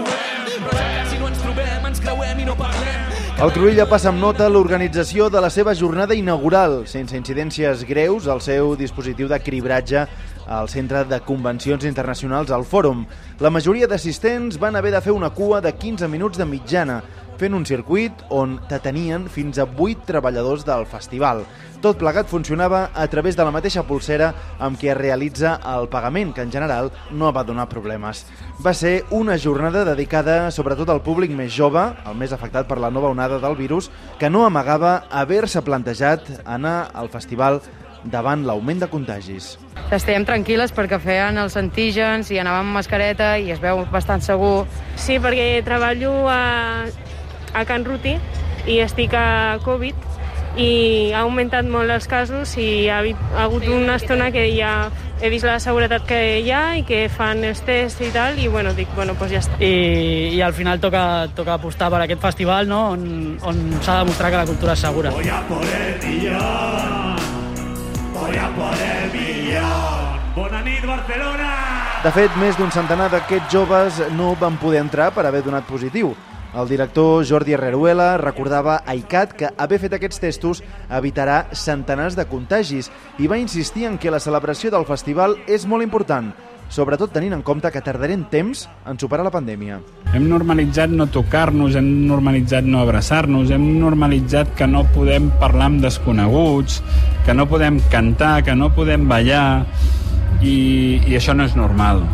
quasi no ens trobem, ens creuem i no parlem. El Cruïlla passa amb nota l'organització de la seva jornada inaugural, sense incidències greus, al seu dispositiu de cribratge al Centre de Convencions Internacionals al Fòrum. La majoria d'assistents van haver de fer una cua de 15 minuts de mitjana, fent un circuit on t'atenien fins a 8 treballadors del festival. Tot plegat funcionava a través de la mateixa pulsera amb què es realitza el pagament, que en general no va donar problemes. Va ser una jornada dedicada sobretot al públic més jove, el més afectat per la nova onada del virus, que no amagava haver-se plantejat anar al festival davant l'augment de contagis. Estèiem tranquil·les perquè feien els antígens i anàvem amb mascareta i es veu bastant segur. Sí, perquè treballo a, a Can Ruti i estic a Covid i ha augmentat molt els casos i ha, ha hagut una estona que ja he vist la seguretat que hi ha i que fan els tests i tal i bueno, dic, bueno, pues ja està. I, i al final toca, toca apostar per aquest festival no? on, on s'ha de demostrar que la cultura és segura. Voy a por el millón, voy a por el millón. Bona nit, Barcelona! De fet, més d'un centenar d'aquests joves no van poder entrar per haver donat positiu. El director Jordi Herreruela recordava a ICAT que haver fet aquests testos evitarà centenars de contagis i va insistir en que la celebració del festival és molt important, sobretot tenint en compte que tardarem temps en superar la pandèmia. Hem normalitzat no tocar-nos, hem normalitzat no abraçar-nos, hem normalitzat que no podem parlar amb desconeguts, que no podem cantar, que no podem ballar, i, i això no és normal.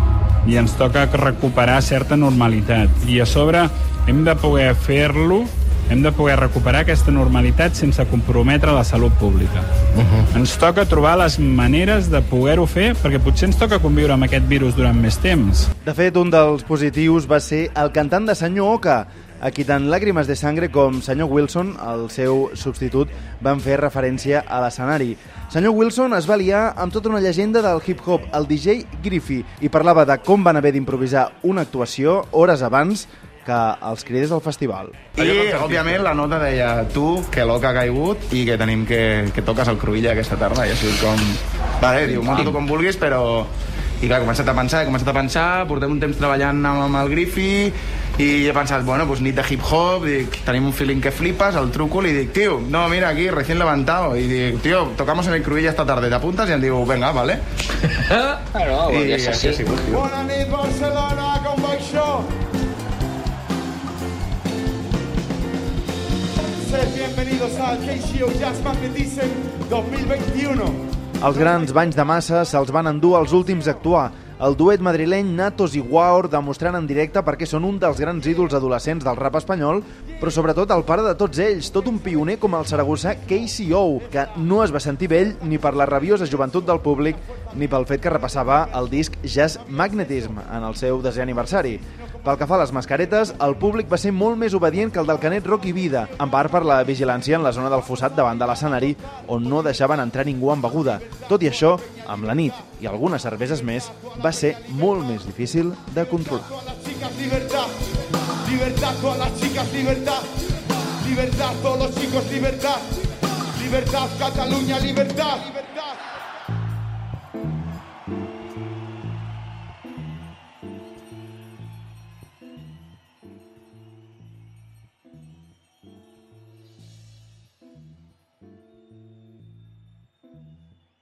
I ens toca recuperar certa normalitat. I a sobre hem de poder fer-lo hem de poder recuperar aquesta normalitat sense comprometre la salut pública. Uh -huh. Ens toca trobar les maneres de poder-ho fer, perquè potser ens toca conviure amb aquest virus durant més temps. De fet, un dels positius va ser el cantant de Senyor Oca, a qui tant Làgrimes de Sangre com Senyor Wilson, el seu substitut, van fer referència a l'escenari. Senyor Wilson es va liar amb tota una llegenda del hip-hop, el DJ Griffey, i parlava de com van haver d'improvisar una actuació hores abans que els cridés del festival. I, òbviament, la nota deia tu, que l'oca ha caigut i que tenim que, que toques el Cruïlla aquesta tarda. I ha sigut com... Vale, diu, munta tu com vulguis, però... I clar, he començat a pensar, he començat a pensar, portem un temps treballant amb, amb el Griffy i he pensat, bueno, pues nit de hip-hop, dic, tenim un feeling que flipes, el truco, li dic, tio, no, mira, aquí, recién levantado, i dic, tio, tocamos en el Cruïlla esta tarde, t'apuntes? I em diu, venga, vale. Claro, I és així. Bona nit, Barcelona, com va això? Bienvenidos a KCO Jazz Magnetism 2021. Els grans banys de massa se'ls van endur els últims a actuar. El duet madrileny Natos i Waur demostrant en directe perquè són un dels grans ídols adolescents del rap espanyol, però sobretot el pare de tots ells, tot un pioner com el saragossà KCO, que no es va sentir vell ni per la rabiosa joventut del públic ni pel fet que repassava el disc Jazz Magnetism en el seu desè aniversari. Pel que fa a les mascaretes, el públic va ser molt més obedient que el del Canet Rock i Vida, en part per la vigilància en la zona del fossat davant de l'escenari, on no deixaven entrar ningú amb beguda. Tot i això, amb la nit i algunes cerveses més, va ser molt més difícil de controlar. Libertad, todas las chicas, libertad. Libertad, todos los chicos, libertad. Libertad, Cataluña, libertad.